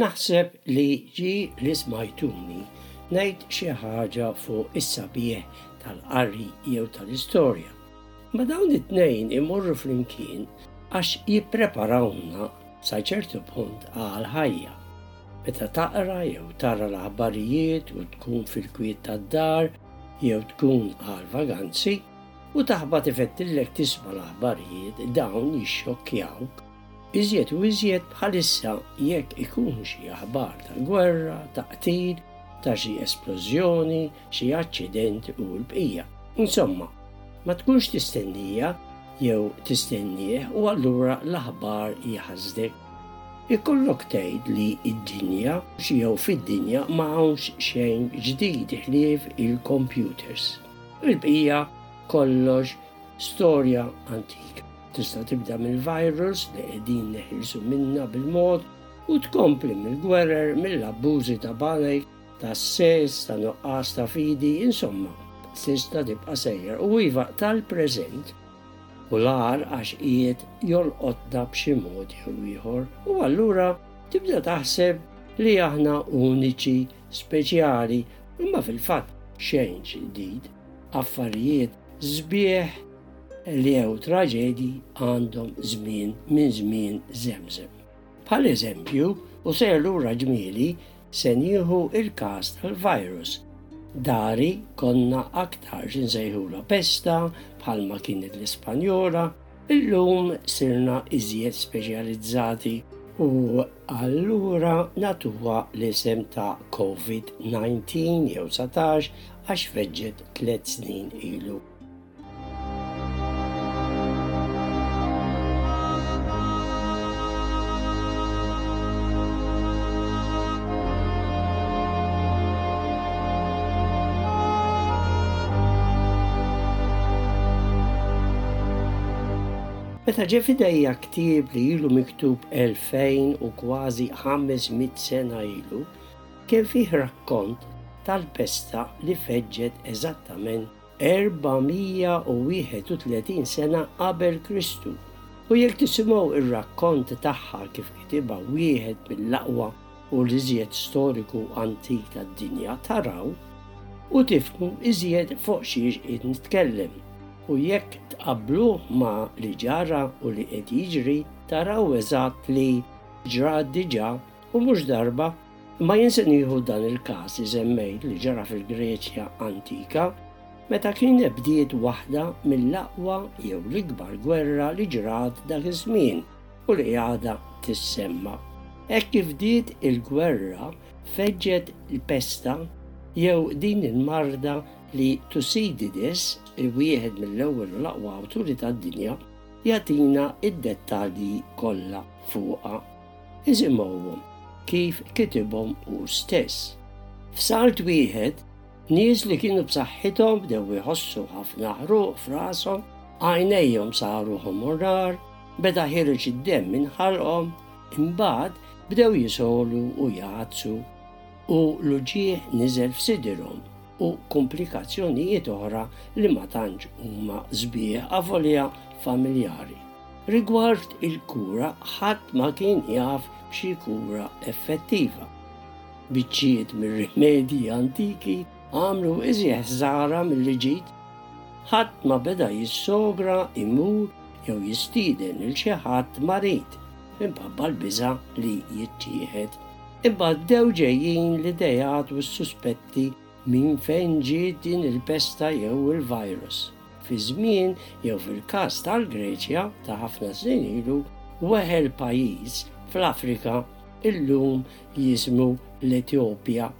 Naħseb li ġi li smajtuni ngħid xi ħaġa fuq is-sabiħ tal-qari jew tal-istorja. Ma dawn it-tnejn imorru flimkien għax jippreparawna sa ċertu punt għal ħajja. Meta taqra jew tara l-aħbarijiet u tkun fil-kwiet tad-dar jew tkun għal vaganzi u taħbat ifettillek tisma' l-aħbarijiet dawn jixxokkjawk iżjed u iżjed bħalissa jekk ikunu xi aħbar ta' gwerra, ta' qtil, ta' xi esplużjoni, xi aċċident u l-bqija. Insomma, ma tkunx tistennija jew tistennieh u allura l-aħbar jaħasdek. Ikollok tgħid li d-dinja jew fid-dinja ma hawnx xejn ġdid ħlief il-kompjuters. Il-bqija kollox storja antika. Tista' tibda mill-virus li qegħdin neħilsu minna bil-mod u tkompli mill-gwerer, mill-abbużi ta' banek, ta' sess, ta' nuqqas ta' fidi, insomma, tista' tibqa' sejjer. U iva, tal-preżent hu l-agħar għax qiegħed jolqotna b'xi mod jew ieħor. U allura tibda taħseb li aħna uniċi, speċjali, imma fil-fatt xejn ġdid. Affarijiet sbieħ li jew traġedji għandhom żmien minn żmien żemżem. Bħal eżempju, u sejjer lura ġmieli, Se nieħu l-każ tal-virus. Dari konna aktar xi nsejħulha pesta bħalma kienet l-Ispanjola, illum sirna iżjed speċjalizzati u allura nagħtuha l-isem ta' Covid-19 jew satax għax feġġet tliet snin ilu. Meta ġie fidejja ktieb li ilu miktub 2000 u kważi 500 sena ilu, kien fih rakkont tal-pesta li feġġet eżattament 431 sena qabel Kristu. U jekk tisimgħu r-rakkont tagħha kif kitibha wieħed mill-aqwa u l-iżjed storiku antik tad-dinja taraw u tifhmu iżjed fuq xiex qed nitkellem u jekk tqabbluh ma' li ġara u li qed jiġri taraw eżatt li ġra diġà u mhux darba Ma jien se nieħu dan il-każ iżemmejt li ġara fil-Greċja antika meta kien ebdiet waħda mill-aqwa jew l-ikbar gwerra li ġrat dak iż-żmien u li għadha tissemma. Hekk kif bdiet il-gwerra feġġet l-pesta jew din il-marda li Tucídides, wieħed mill-ewwel u l-aqwa awturi tad-dinja, jagħtina d-dettalji kollha fuqha. Isimgħuhom kif kitibhom hu stess. F'salt wieħed, nies li kienu b'saħħithom bdew iħossu ħafna ħruq f'rashom, għajnejhom saru ħomorrar, beda ħireġ id-demm minn ħalqhom, imbagħad bdew jisogħlu u jgħaddsu, u l-uġigħ niżel f'sidirhom, u kumplikazzjonijiet oħra li ma tantx huma sbieħ avolja familjari. Rigward il-kura, ħadd ma kien jaf b'xi kura effettiva. Biċċiet mir-rimedji antiki għamlu iżjeh ħsara milli ġid. Ħadd ma beda jissogra imur jew jistieden lil xi ħadd marid minbabba l-biża' li jittieħed. Imbagħad bdew ġejjin l-ideat u s-suspetti Minn fejn ġiet din il-pesta jew il-virus? Fi żmien, jew fil-każ tal-Greċja, ta' ħafna snin ilu, weħel pajjiż fl-Afrika, illum jismu l-Etjopja,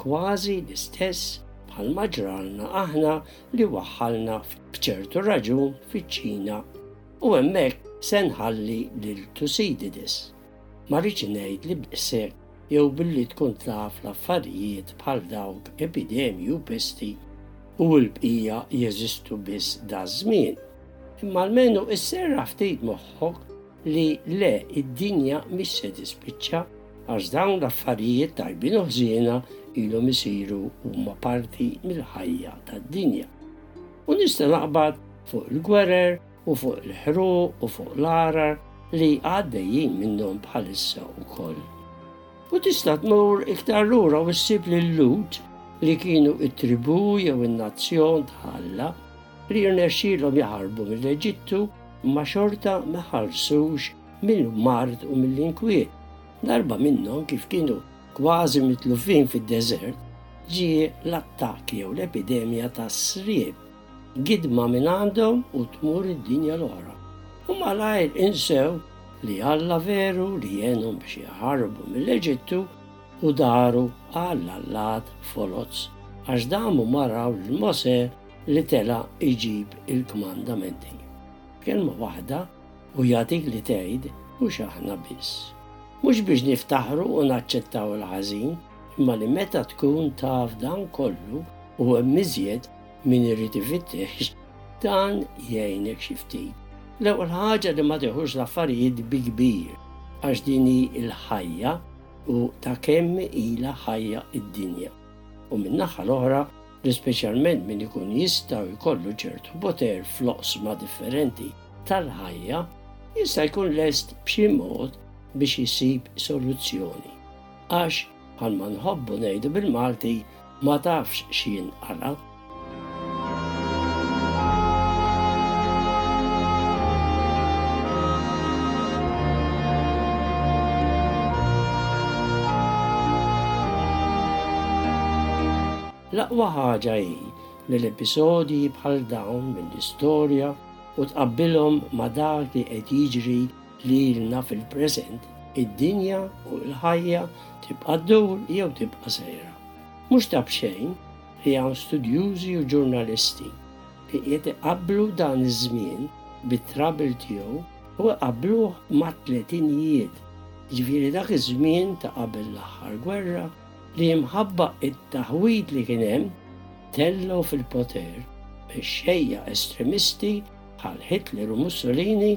kważi l-istess bħalma ġralna aħna li waħħalna b'ċertu raġun fiċ-Ċina, u hemmhekk se nħalli lil Thucydides. Ma rridx ngħid li b'dissek jew billi tkun taf l-affarijiet bħal dawk epidemji u pesti u l-bqija jeżistu biss daż-żmien. Imma almenu isserraħ ftit moħħok li le id-dinja mhix se tispiċċa għax dawn l-affarijiet tajbin u ħżiena ilhom isiru huma parti mill-ħajja tad-dinja. U nista' naqbad fuq il-gwerer u fuq il-ħruq u fuq l-għargħar li għaddejjin minnhom bħalissa wkoll. U tista' tmur iktar lura u ssib lil Lut li kienu it-tribù jew in-nazzjon ta' Alla li jirnexxilhom jaħarbu mill-Eġittu ma xorta ma ħarsux mill-mard u mill-inkwiet. Darba minnhom kif kienu kważi mitlufin fid-deżert, ġie l-attakk jew l-epidemja tas-sriep Gidma mingħandhom u tmur id-dinja l-oħra. U malajr insew li Alla veru li għenhom biex jaħarbu mill-Eġittu u daru għal allat foloz għax damu ma raw lil Mosè li tela' jġib il-kmandamenti. Kelma waħda u hija dik li tgħid mhux aħna biss. Mhux biex niftaħru u naċċettaw il-ħażin, imma li meta tkun taf dan kollu u hemm iżjed, Min irid ifittex, dan jgħinek xi ftit. L-ewwel ħaġa li ma tiħux l-affarijiet bi kbir għax din hi l-ħajja u ta' kemm ilha ħajja d-dinja. U min-naħa l-oħra li speċjalment min ikun jista' u jkollu ċertu poter fl-oqsma differenti tal-ħajja jista' jkun lest b'xi mod biex isib soluzzjoni għax Bħalma nħobbu ngħidu bil-Malti ma tafx x'jinqala'. L-aqwa ħaġa hi li l-episodji bħal dawn mill-istorja u tqabbilhom ma' dak li qed jiġri li ilna fil-preżent, id-dinja u l-ħajja tibqa' ddur jew tibqa' sejra. Mhux ta' b'xejn li hawn studjużi u ġurnalisti li qiegħed iqabblu dan iż-żmien bit-trouble tiegħu u iqabbluh mat-tletinijiet, jiġifieri dak iż-żmien ta' qabel l-aħħar gwerra li mħabba t-taħwid li kien hemm tellgħu fil-poter xejja estremisti bħal Hitler u Mussolini